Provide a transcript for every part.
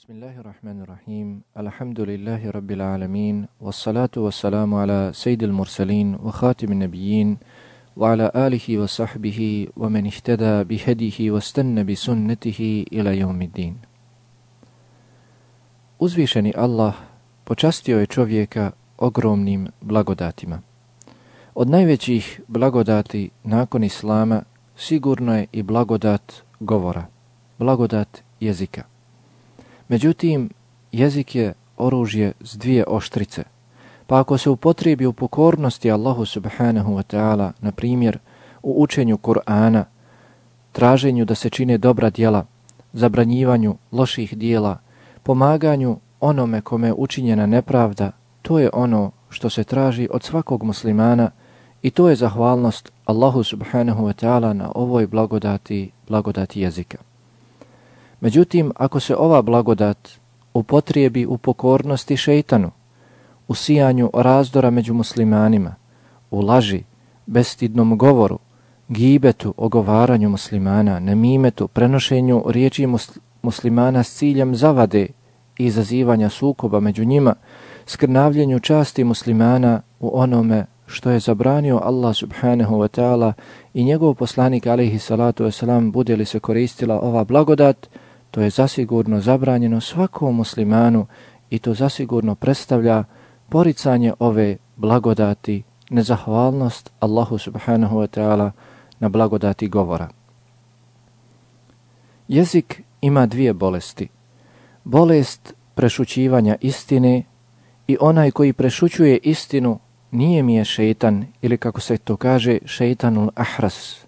بسم الله الرحمن الرحيم الحمد لله رب العالمين والصلاة والسلام على سيد المرسلين وخاتم النبيين وعلى آله وصحبه ومن اهتدى بهديه واستنى بسنته إلى يوم الدين Uzvišeni Allah počastio je čovjeka ogromnim blagodatima. Od najvećih blagodati nakon Islama sigurno je i blagodat govora, blagodat jezika. Međutim, jezik je oružje s dvije oštrice, pa ako se upotrebi u pokornosti Allahu subhanahu wa ta'ala, na primjer, u učenju Kur'ana, traženju da se čine dobra djela, zabranjivanju loših dijela, pomaganju onome kome je učinjena nepravda, to je ono što se traži od svakog muslimana i to je zahvalnost Allahu subhanahu wa ta'ala na ovoj blagodati, blagodati jezika. Međutim, ako se ova blagodat upotrijebi u pokornosti šeitanu, u sijanju razdora među muslimanima, u laži, bestidnom govoru, gibetu, ogovaranju muslimana, nemimetu, prenošenju riječi muslimana s ciljem zavade i izazivanja sukoba među njima, skrnavljenju časti muslimana u onome što je zabranio Allah subhanahu wa ta'ala i njegov poslanik alaihi salatu wasalam bude li se koristila ova blagodat, to je zasigurno zabranjeno svakom muslimanu i to zasigurno predstavlja poricanje ove blagodati, nezahvalnost Allahu subhanahu wa ta'ala na blagodati govora. Jezik ima dvije bolesti. Bolest prešućivanja istine i onaj koji prešućuje istinu nije mi je šeitan ili kako se to kaže šeitanul ahras,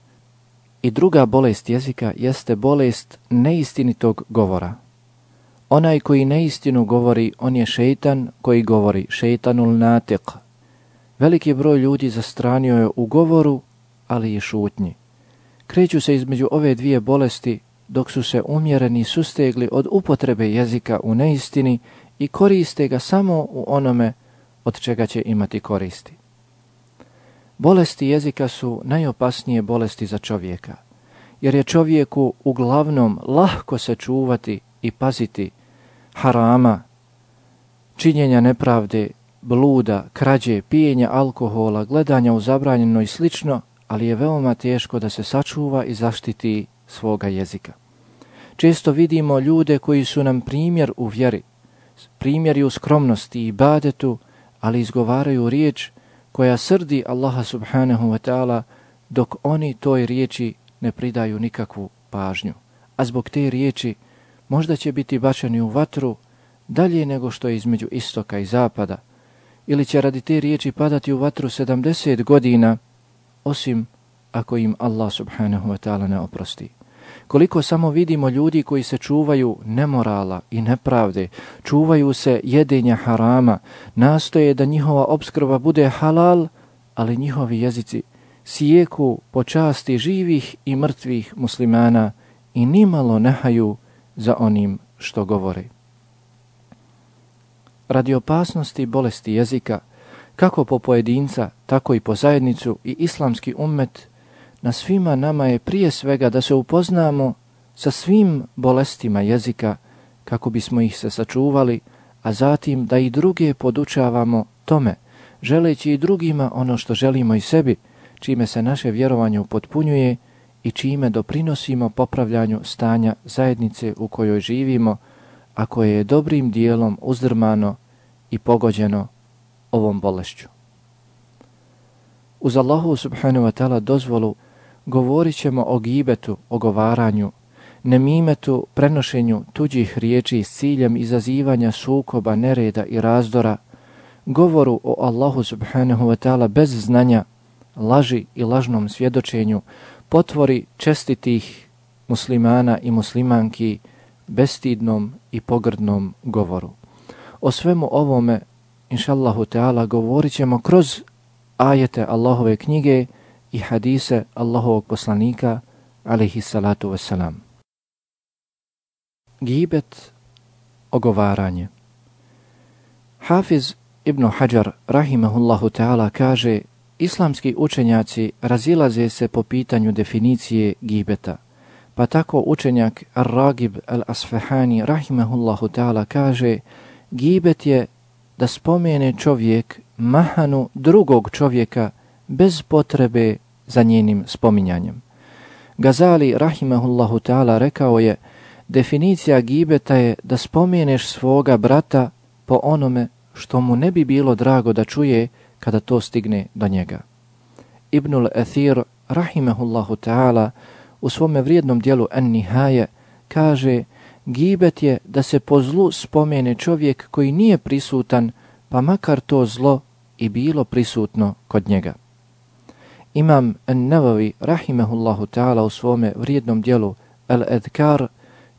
I druga bolest jezika jeste bolest neistinitog govora. Onaj koji neistinu govori, on je šeitan koji govori, šeitanul natiq. Veliki broj ljudi zastranio je u govoru, ali i šutnji. Kreću se između ove dvije bolesti, dok su se umjereni sustegli od upotrebe jezika u neistini i koriste ga samo u onome od čega će imati koristi. Bolesti jezika su najopasnije bolesti za čovjeka, jer je čovjeku uglavnom lahko se čuvati i paziti harama, činjenja nepravde, bluda, krađe, pijenja alkohola, gledanja u zabranjeno i slično, ali je veoma teško da se sačuva i zaštiti svoga jezika. Često vidimo ljude koji su nam primjer u vjeri, primjeri u skromnosti i badetu, ali izgovaraju riječ koja srdi Allaha subhanahu wa ta'ala dok oni toj riječi ne pridaju nikakvu pažnju. A zbog te riječi možda će biti bačeni u vatru dalje nego što je između istoka i zapada ili će radi te riječi padati u vatru 70 godina osim ako im Allah subhanahu wa ta'ala ne oprosti. Koliko samo vidimo ljudi koji se čuvaju nemorala i nepravde, čuvaju se jedenja harama, nastoje da njihova obskrba bude halal, ali njihovi jezici sijeku po časti živih i mrtvih muslimana i nimalo nehaju za onim što govore. Radi opasnosti bolesti jezika, kako po pojedinca, tako i po zajednicu i islamski ummet, na svima nama je prije svega da se upoznamo sa svim bolestima jezika kako bismo ih se sačuvali, a zatim da i druge podučavamo tome, želeći i drugima ono što želimo i sebi, čime se naše vjerovanje upotpunjuje i čime doprinosimo popravljanju stanja zajednice u kojoj živimo, a koje je dobrim dijelom uzdrmano i pogođeno ovom bolešću. Uz Allahu subhanahu wa ta'ala dozvolu govorit ćemo o gibetu, ogovaranju, nemimetu, prenošenju tuđih riječi s ciljem izazivanja sukoba, nereda i razdora, govoru o Allahu subhanahu wa ta'ala bez znanja, laži i lažnom svjedočenju, potvori čestitih muslimana i muslimanki bestidnom i pogrdnom govoru. O svemu ovome, inšallahu ta'ala, govorit ćemo kroz ajete Allahove knjige i hadise Allahovog poslanika, alaihi salatu wasalam. Gibet, ogovaranje. Hafiz ibn Hajar, rahimahullahu ta'ala, kaže Islamski učenjaci razilaze se po pitanju definicije gibeta, Pa tako učenjak Ar-Ragib Al-Asfahani rahimahullahu ta'ala kaže Gibet je da spomene čovjek mahanu drugog čovjeka bez potrebe za njenim spominjanjem. Gazali rahimahullahu ta'ala rekao je Definicija gibeta je da spomeneš svoga brata po onome što mu ne bi bilo drago da čuje kada to stigne do njega. Ibnul Athir, rahimahullahu ta'ala, u svome vrijednom dijelu An-Nihaje kaže Gibet je da se po zlu spomene čovjek koji nije prisutan, pa makar to zlo i bilo prisutno kod njega. Imam An-Nawawi, rahimehullahu ta'ala, u svome vrijednom dijelu Al-Adkar,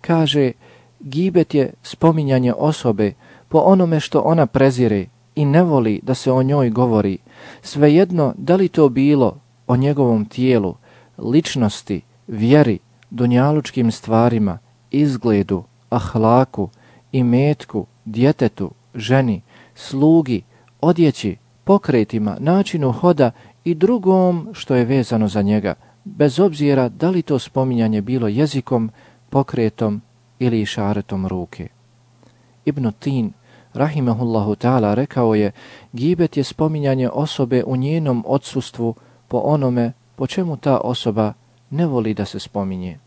kaže Gibet je spominjanje osobe po onome što ona prezire i ne voli da se o njoj govori, svejedno da li to bilo o njegovom tijelu, ličnosti, vjeri, dunjalučkim stvarima, izgledu, ahlaku, imetku, djetetu, ženi, slugi, odjeći, pokretima, načinu hoda i drugom što je vezano za njega, bez obzira da li to spominjanje bilo jezikom, pokretom ili išaretom ruke. Ibn Tin, rahimahullahu ta'ala, rekao je, gibet je spominjanje osobe u njenom odsustvu po onome po čemu ta osoba ne voli da se spominje.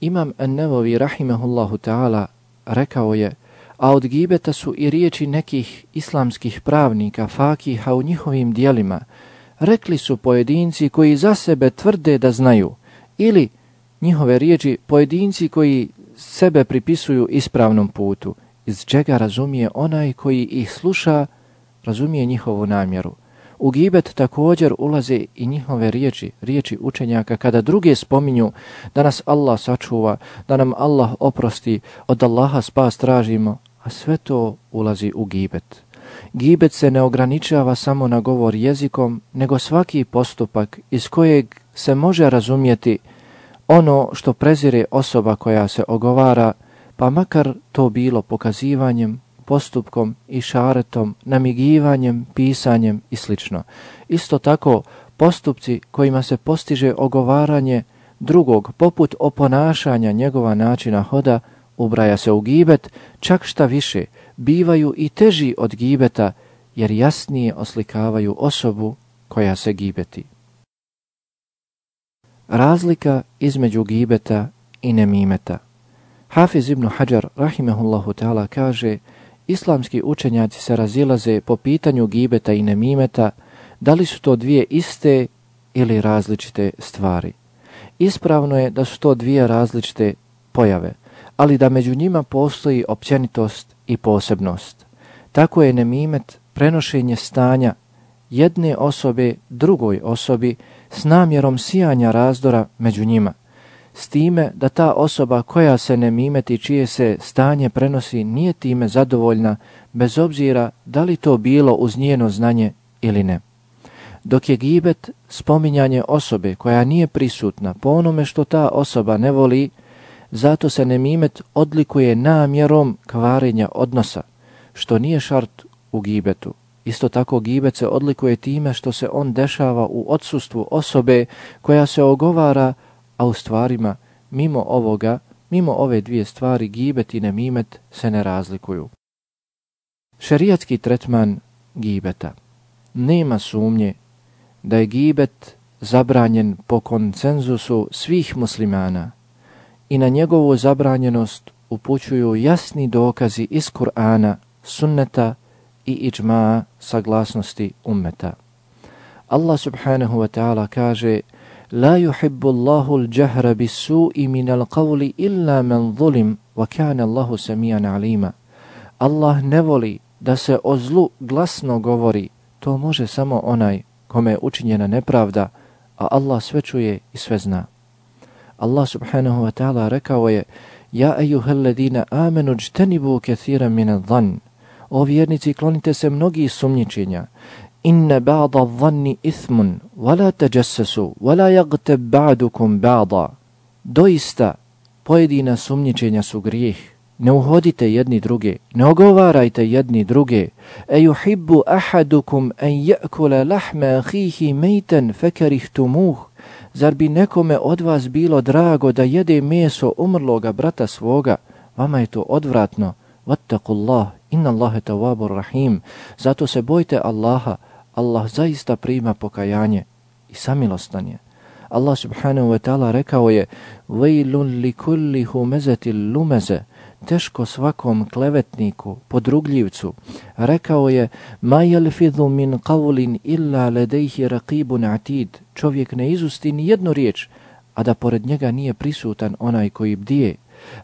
Imam An-Nevovi, rahimahullahu ta'ala, rekao je, a od gibeta su i riječi nekih islamskih pravnika, fakiha u njihovim dijelima, rekli su pojedinci koji za sebe tvrde da znaju, ili njihove riječi pojedinci koji sebe pripisuju ispravnom putu, iz čega razumije onaj koji ih sluša, razumije njihovu namjeru. U gibet također ulaze i njihove riječi, riječi učenjaka, kada druge spominju da nas Allah sačuva, da nam Allah oprosti, od Allaha spas tražimo, a sve to ulazi u gibet. Gibet se ne ograničava samo na govor jezikom, nego svaki postupak iz kojeg se može razumjeti ono što prezire osoba koja se ogovara, pa makar to bilo pokazivanjem, postupkom i šaretom, namigivanjem, pisanjem i sl. Isto tako, postupci kojima se postiže ogovaranje drugog, poput oponašanja njegova načina hoda, ubraja se u gibet, čak šta više, bivaju i teži od gibeta, jer jasnije oslikavaju osobu koja se gibeti. Razlika između gibeta i nemimeta Hafiz ibn Hajar, rahimehullahu ta'ala, kaže Islamski učenjaci se razilaze po pitanju gibeta i nemimeta, da li su to dvije iste ili različite stvari. Ispravno je da su to dvije različite pojave, ali da među njima postoji općenitost i posebnost. Tako je nemimet prenošenje stanja jedne osobe drugoj osobi s namjerom sijanja razdora među njima – s time da ta osoba koja se ne mimeti čije se stanje prenosi nije time zadovoljna bez obzira da li to bilo uz njeno znanje ili ne. Dok je gibet spominjanje osobe koja nije prisutna po onome što ta osoba ne voli, zato se nemimet odlikuje namjerom kvarenja odnosa, što nije šart u gibetu. Isto tako gibet se odlikuje time što se on dešava u odsustvu osobe koja se ogovara a u stvarima mimo ovoga, mimo ove dvije stvari, gibet i nemimet se ne razlikuju. Šerijatski tretman gibeta. Nema sumnje da je gibet zabranjen po koncenzusu svih muslimana i na njegovu zabranjenost upućuju jasni dokazi iz Kur'ana, sunneta i iđmaa saglasnosti ummeta. Allah subhanahu wa ta'ala kaže La yuhibbu Allahu al-jahra bis-su'i min al-qawli illa man zulim wa kana Allahu samian alima. Allah ne voli da se o zlu glasno govori. To može samo onaj kome je učinjena nepravda, a Allah sve čuje i sve zna. Allah subhanahu wa ta'ala rekao je Ja ejuhel ladina amenu džtenibu kethiran mine dhan. O vjernici, klonite se mnogi sumnjičenja Inne ba'da dhanni ithmun, wala teđesesu, wala yagtab ba'dukum ba'da. Doista, pojedina sumnjičenja su grijeh. Ne uhodite jedni druge, ne ogovarajte jedni druge. E yuhibbu ahadukum en je'kule lahme ahihi mejten fekerihtumuh. Zar bi nekome od vas bilo drago da jede meso umrloga brata svoga? Vama je to odvratno. Vattakullah, inna Allahe tawabur rahim. Zato se bojte Allaha. Allah zaista prima pokajanje i samilostan je. Allah subhanahu wa ta'ala rekao je Vejlun li kulli humezeti lumeze teško svakom klevetniku, podrugljivcu. Rekao je, ma jelfidhu min qavlin illa ledejhi raqibun atid. Čovjek ne izusti ni jednu riječ, a da pored njega nije prisutan onaj koji bdije.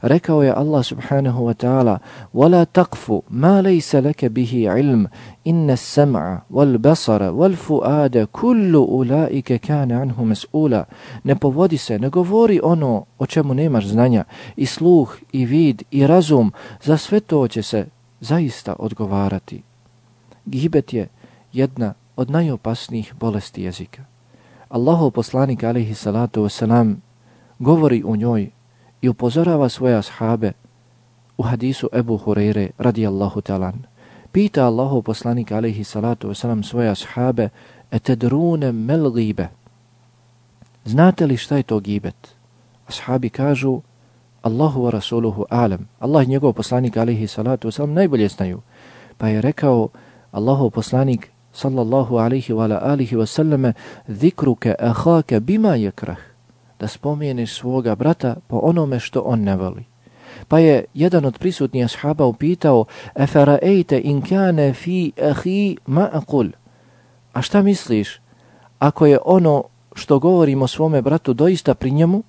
Rekao je Allah subhanahu wa ta'ala وَلَا تَقْفُ مَا لَيْسَ لَكَ بِهِ عِلْمٍ إِنَّ السَّمْعَ وَالْبَصَرَ وَالْفُؤَادَ كُلُّ أُولَٰئِكَ كَانَ عَنْهُ مَسْئُولًا Ne povodi se, ne govori ono o čemu nemaš znanja, i sluh, i vid, i razum, za sve to će se zaista odgovarati. Gibet je jedna od najopasnijih bolesti jezika. Allahov poslanik alaihi salatu wasalam govori u njoj i upozorava svoje ashabe u hadisu Ebu Hureyre radijallahu talan. Pita Allahu poslanik alaihi salatu wasalam svoje ashabe etedrune mel gibe. Znate li šta je to gibet? Ashabi kažu Allahu wa rasuluhu alam. Allah i njegov poslanik alaihi salatu wasalam najbolje znaju. Pa je rekao Allahu poslanik sallallahu alaihi wa alihi wasallame zikruke ahake bima jekrah da spomeniš svoga brata po onome što on ne voli. Pa je jedan od prisutnijih ashaba upitao Eferaejte in kane fi ahi ma'akul. A šta misliš ako je ono što govorimo svome bratu doista pri njemu?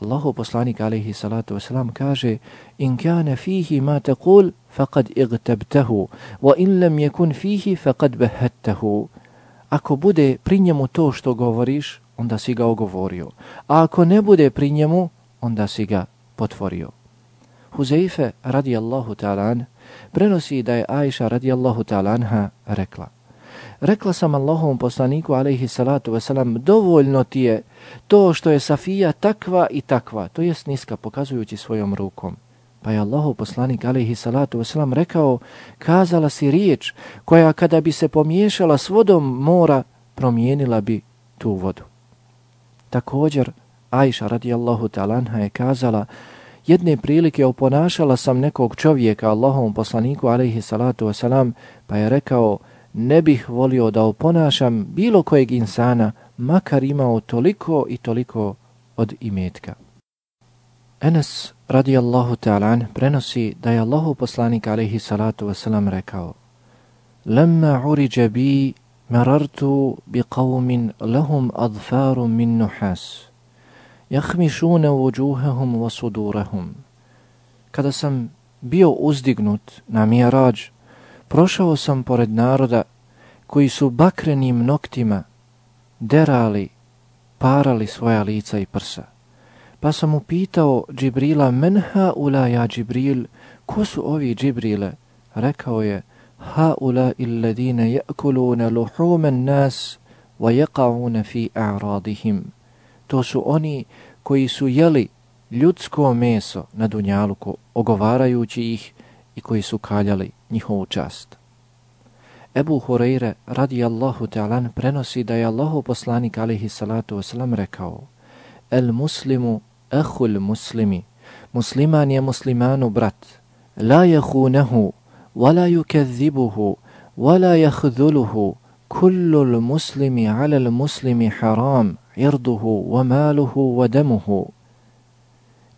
Allahu poslanik alaihi salatu wasalam kaže in kane fihi ma taqul faqad igtabtahu wa in lam yakun fihi faqad bahattahu. Ako bude pri njemu to što govoriš, onda si ga ogovorio. A ako ne bude pri njemu, onda si ga potvorio. Huzeife radijallahu ta'ala prenosi da je Aisha radijallahu ta'ala rekla. Rekla sam Allahovom poslaniku alaihi salatu wasalam, dovoljno ti je to što je Safija takva i takva, to jest niska, pokazujući svojom rukom. Pa je Allahov poslanik alaihi salatu wasalam rekao, kazala si riječ koja kada bi se pomiješala s vodom mora, promijenila bi tu vodu. Također, Ajša radijallahu talanha je kazala, jedne prilike oponašala sam nekog čovjeka, Allahovom poslaniku, alaihi salatu wasalam, pa je rekao, ne bih volio da oponašam bilo kojeg insana, makar imao toliko i toliko od imetka. Enes radijallahu ta'alan prenosi da je Allahu poslanik alaihi salatu wasalam rekao, Lemma uriđe bi مررت بقوم لهم أظفار من نحاس يخمشون وجوههم وصدورهم Kada sam bio uzdignut na mirađ, prošao sam pored naroda koji su bakrenim noktima derali, parali svoja lica i prsa. Pa sam upitao Džibrila, menha ula ja Džibril, ko su ovi Džibrile? Rekao je, هؤلاء الذين يأكلون لحوم الناس ويقعون في أعراضهم To su oni koji su jeli ljudsko meso na dunjaluku, ogovarajući ih i koji su kaljali njihovu čast. Ebu Hureyre radijallahu ta'alan prenosi da je Allahu poslanik alihi salatu wasalam rekao El muslimu ehul muslimi, musliman je muslimanu brat, la jehunehu ولا يكذبه ولا يخذله كل المسلم على المسلم حرام عرضه وماله ودمه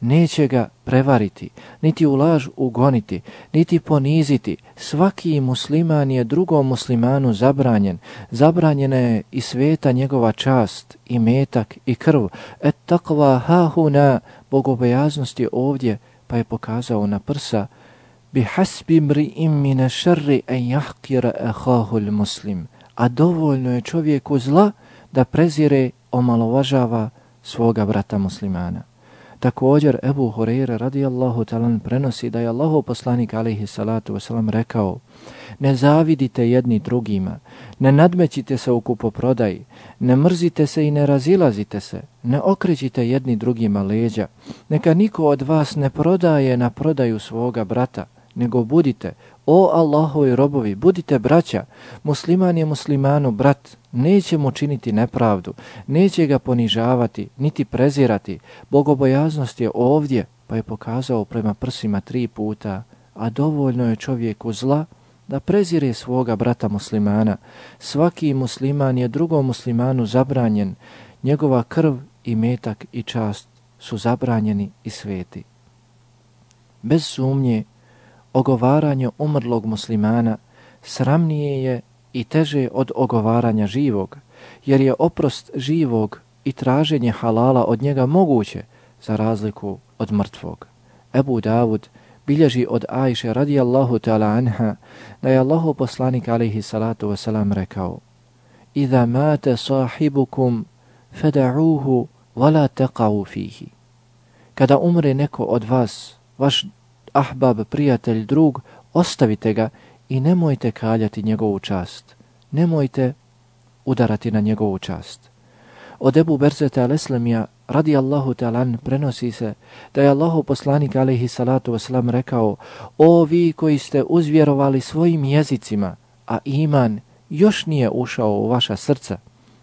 Neće ga prevariti, niti u laž ugoniti, niti poniziti. Svaki musliman je drugom muslimanu zabranjen. Zabranjena je i sveta njegova čast, i metak, i krv. Et takva hahuna, bogobojaznost je ovdje, pa je pokazao na prsa, bihasbi mri'im mine šarri en jahkira ehahul muslim. A dovoljno je čovjeku zla da prezire omalovažava svoga brata muslimana. Također Ebu Hureyre radijallahu talan prenosi da je Allaho poslanik alaihi salatu wasalam rekao Ne zavidite jedni drugima, ne nadmećite se u kupoprodaji, ne mrzite se i ne razilazite se, ne okrećite jedni drugima leđa, neka niko od vas ne prodaje na prodaju svoga brata, nego budite, o Allahovi robovi, budite braća, musliman je muslimanu brat, neće mu činiti nepravdu, neće ga ponižavati, niti prezirati, bogobojaznost je ovdje, pa je pokazao prema prsima tri puta, a dovoljno je čovjeku zla da prezire svoga brata muslimana. Svaki musliman je drugom muslimanu zabranjen, njegova krv i metak i čast su zabranjeni i sveti. Bez sumnje, ogovaranje umrlog muslimana sramnije je i teže od ogovaranja živog, jer je oprost živog i traženje halala od njega moguće za razliku od mrtvog. Ebu Davud bilježi od Ajše radijallahu ta'ala anha da je Allahu poslanik alaihi salatu wasalam rekao Iza mate sahibukum feda'uhu wala teqavu fihi. Kada umre neko od vas, vaš ahbab, prijatelj, drug, ostavite ga i nemojte kaljati njegovu čast. Nemojte udarati na njegovu čast. Od Ebu Berzeta al-Islamija radi Allahu talan prenosi se da je Allahu poslanik alaihi salatu wasalam rekao O vi koji ste uzvjerovali svojim jezicima, a iman još nije ušao u vaša srca,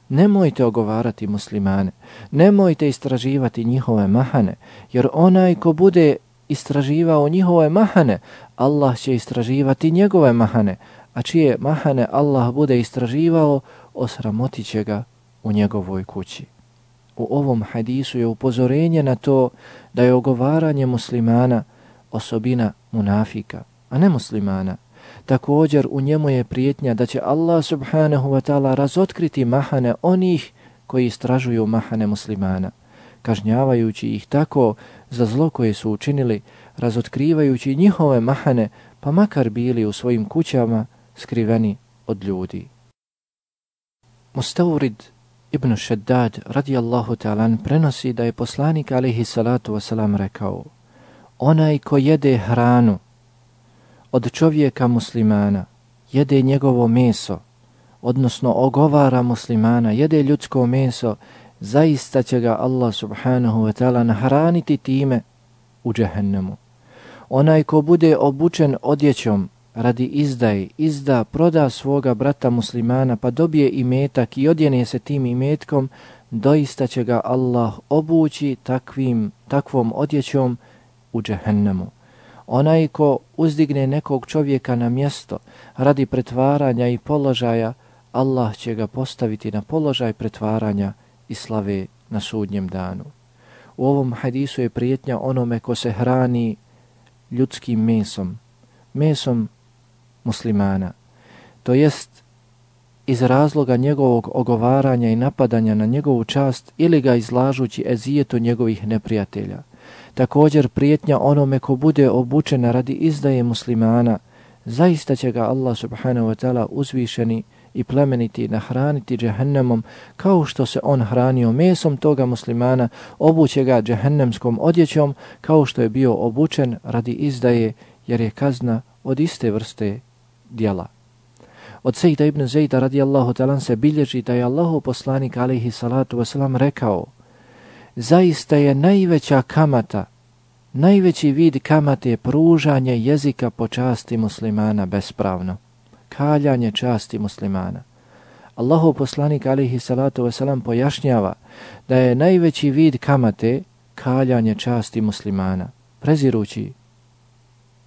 nemojte ogovarati muslimane, nemojte istraživati njihove mahane, jer onaj ko bude istraživao njihove mahane, Allah će istraživati njegove mahane, a čije mahane Allah bude istraživao, osramotit će ga u njegovoj kući. U ovom hadisu je upozorenje na to da je ogovaranje muslimana osobina munafika, a ne muslimana. Također u njemu je prijetnja da će Allah subhanahu wa ta'ala razotkriti mahane onih koji istražuju mahane muslimana, kažnjavajući ih tako za zlo koje su učinili, razotkrivajući njihove mahane, pa makar bili u svojim kućama skriveni od ljudi. Mustavrid ibn Šeddad radijallahu ta'alan prenosi da je poslanik alihi salatu wasalam rekao Onaj ko jede hranu od čovjeka muslimana, jede njegovo meso, odnosno ogovara muslimana, jede ljudsko meso, zaista će ga Allah subhanahu wa ta'ala nahraniti time u džehennemu. Onaj ko bude obučen odjećom radi izdaje, izda, proda svoga brata muslimana pa dobije imetak i odjene se tim imetkom, doista će ga Allah obući takvim, takvom odjećom u džehennemu. Onaj ko uzdigne nekog čovjeka na mjesto radi pretvaranja i položaja, Allah će ga postaviti na položaj pretvaranja i slave na sudnjem danu. U ovom hadisu je prijetnja onome ko se hrani ljudskim mesom, mesom muslimana. To jest iz razloga njegovog ogovaranja i napadanja na njegovu čast ili ga izlažući ezijetu njegovih neprijatelja. Također prijetnja onome ko bude obučena radi izdaje muslimana, zaista će ga Allah subhanahu wa ta'ala uzvišeni i plemeniti nahraniti džehennemom kao što se on hranio mesom toga muslimana, obuće ga džehennemskom odjećom kao što je bio obučen radi izdaje jer je kazna od iste vrste dijela. Od Sejda ibn Zejda radijallahu talan se bilježi da je Allahu poslanik alaihi salatu wasalam rekao Zaista je najveća kamata, najveći vid kamate je pružanje jezika po časti muslimana bespravno kaljanje časti muslimana. Allahu poslanik alihi salatu wasalam pojašnjava da je najveći vid kamate kaljanje časti muslimana, prezirući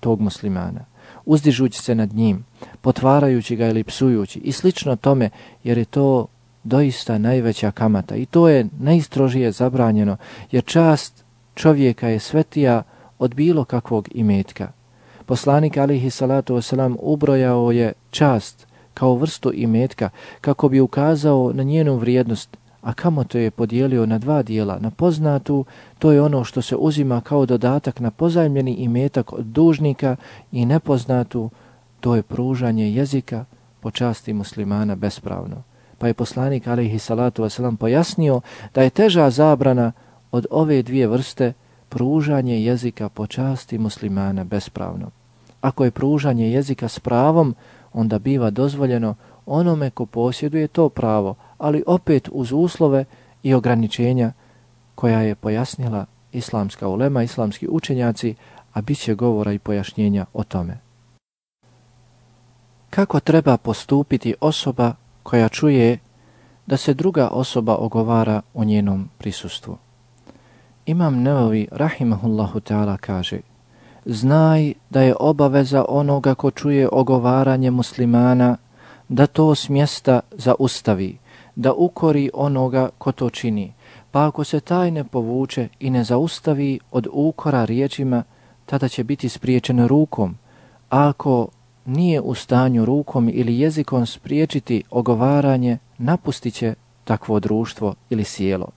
tog muslimana, uzdižući se nad njim, potvarajući ga ili psujući i slično tome, jer je to doista najveća kamata i to je najstrožije zabranjeno, jer čast čovjeka je svetija od bilo kakvog imetka. Poslanik alihi salatu wasalam ubrojao je čast kao vrstu imetka kako bi ukazao na njenu vrijednost, a kamo to je podijelio na dva dijela, na poznatu, to je ono što se uzima kao dodatak na pozajmljeni imetak od dužnika i nepoznatu, to je pružanje jezika po časti muslimana bespravno. Pa je poslanik alihi salatu wasalam pojasnio da je teža zabrana od ove dvije vrste pružanje jezika po časti muslimana bespravno. Ako je pružanje jezika s pravom, onda biva dozvoljeno onome ko posjeduje to pravo, ali opet uz uslove i ograničenja koja je pojasnila islamska ulema, islamski učenjaci, a bit će govora i pojašnjenja o tome. kako treba postupiti osoba koja čuje da se druga osoba ogovara o njenom prisustvu. Imam Nevovi, rahimahullahu ta'ala, kaže Znaj da je obaveza onoga ko čuje ogovaranje muslimana da to s mjesta zaustavi, da ukori onoga ko to čini, pa ako se taj ne povuče i ne zaustavi od ukora riječima, tada će biti spriječen rukom, a ako nije u stanju rukom ili jezikom spriječiti ogovaranje, napustit će takvo društvo ili sjelo.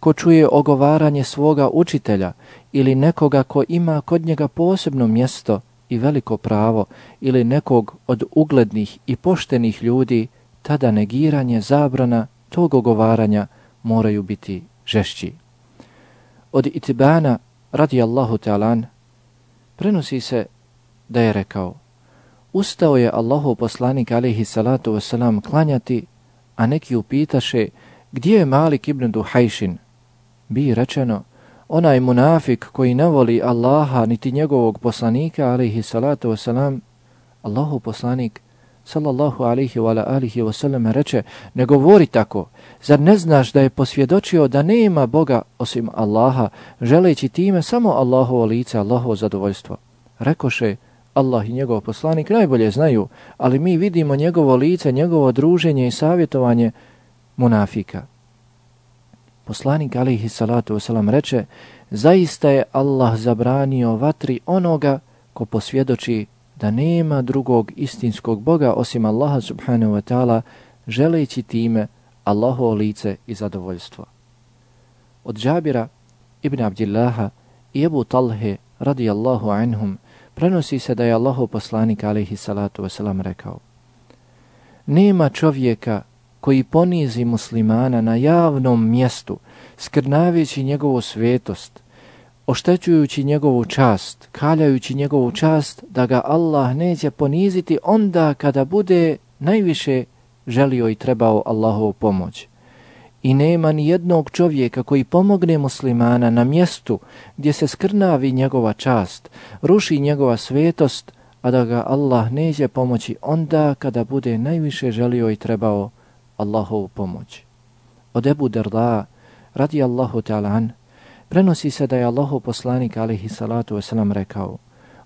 Ko čuje ogovaranje svoga učitelja ili nekoga ko ima kod njega posebno mjesto i veliko pravo ili nekog od uglednih i poštenih ljudi, tada negiranje zabrana tog ogovaranja moraju biti žešći. Od Itibana, radijallahu ta'alan, prenosi se da je rekao Ustao je Allahov poslanik alihi salatu wasalam klanjati, a neki upitaše gdje je Malik ibn Duhajšin? Bi rečeno, onaj munafik koji ne voli Allaha niti njegovog poslanika alaihi salatu wasalam, Allahu poslanik sallallahu alaihi wa alihi wasalam reče, ne govori tako, zar ne znaš da je posvjedočio da nema Boga osim Allaha, želeći time samo Allahovo lice, Allahovo zadovoljstvo? Rekoše, Allah i njegov poslanik najbolje znaju, ali mi vidimo njegovo lice, njegovo druženje i savjetovanje munafika. Poslanik alihi salatu wasalam reče, zaista je Allah zabranio vatri onoga ko posvjedoči da nema drugog istinskog Boga osim Allaha subhanahu wa ta'ala, želeći time Allahovo lice i zadovoljstvo. Od Džabira ibn Abdillaha i Ebu Talhe radijallahu anhum prenosi se da je Allahov poslanik alaihi salatu wasalam rekao Nema čovjeka koji ponizi muslimana na javnom mjestu, skrnaveći njegovu svetost, oštećujući njegovu čast, kaljajući njegovu čast, da ga Allah neće poniziti onda kada bude najviše želio i trebao Allahovu pomoć. I nema ni jednog čovjeka koji pomogne muslimana na mjestu gdje se skrnavi njegova čast, ruši njegova svetost, a da ga Allah neće pomoći onda kada bude najviše želio i trebao Allahovu pomoć. Od Ebu Derda, radi Allahu ta'ala prenosi se da je Allahov poslanik alihi salatu wasalam rekao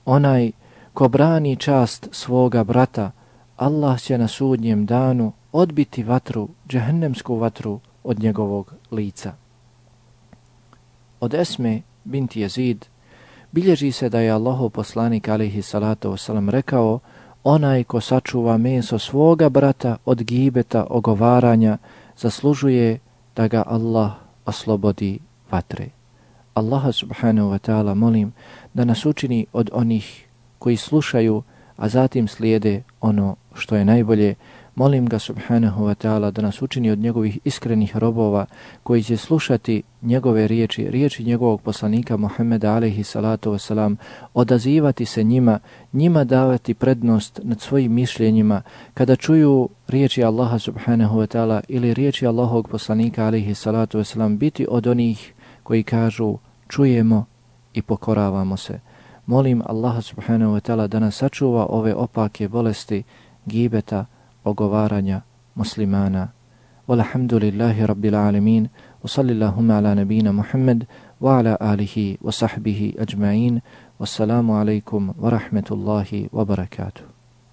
onaj ko brani čast svoga brata, Allah će na sudnjem danu odbiti vatru, džehennemsku vatru od njegovog lica. Od Esme binti Jezid bilježi se da je Allahov poslanik alihi salatu wasalam rekao onaj ko sačuva meso svoga brata od gibeta ogovaranja zaslužuje da ga Allah oslobodi vatre. Allaha subhanahu wa ta'ala molim da nas učini od onih koji slušaju, a zatim slijede ono što je najbolje, Molim ga subhanahu wa ta'ala da nas učini od njegovih iskrenih robova koji će slušati njegove riječi, riječi njegovog poslanika Muhammeda alaihi salatu wasalam, odazivati se njima, njima davati prednost nad svojim mišljenjima kada čuju riječi Allaha subhanahu wa ta'ala ili riječi Allahovog poslanika alaihi salatu wasalam biti od onih koji kažu čujemo i pokoravamo se. Molim Allaha subhanahu wa ta'ala da nas sačuva ove opake bolesti, gibeta, ogovaranja muslimana. Walhamdulillahi rabbil alemin, Wa ala nabina Muhammad wa ala alihi wa sahbihi ajma'in. Wassalamu alaikum wa rahmetullahi wa barakatuh.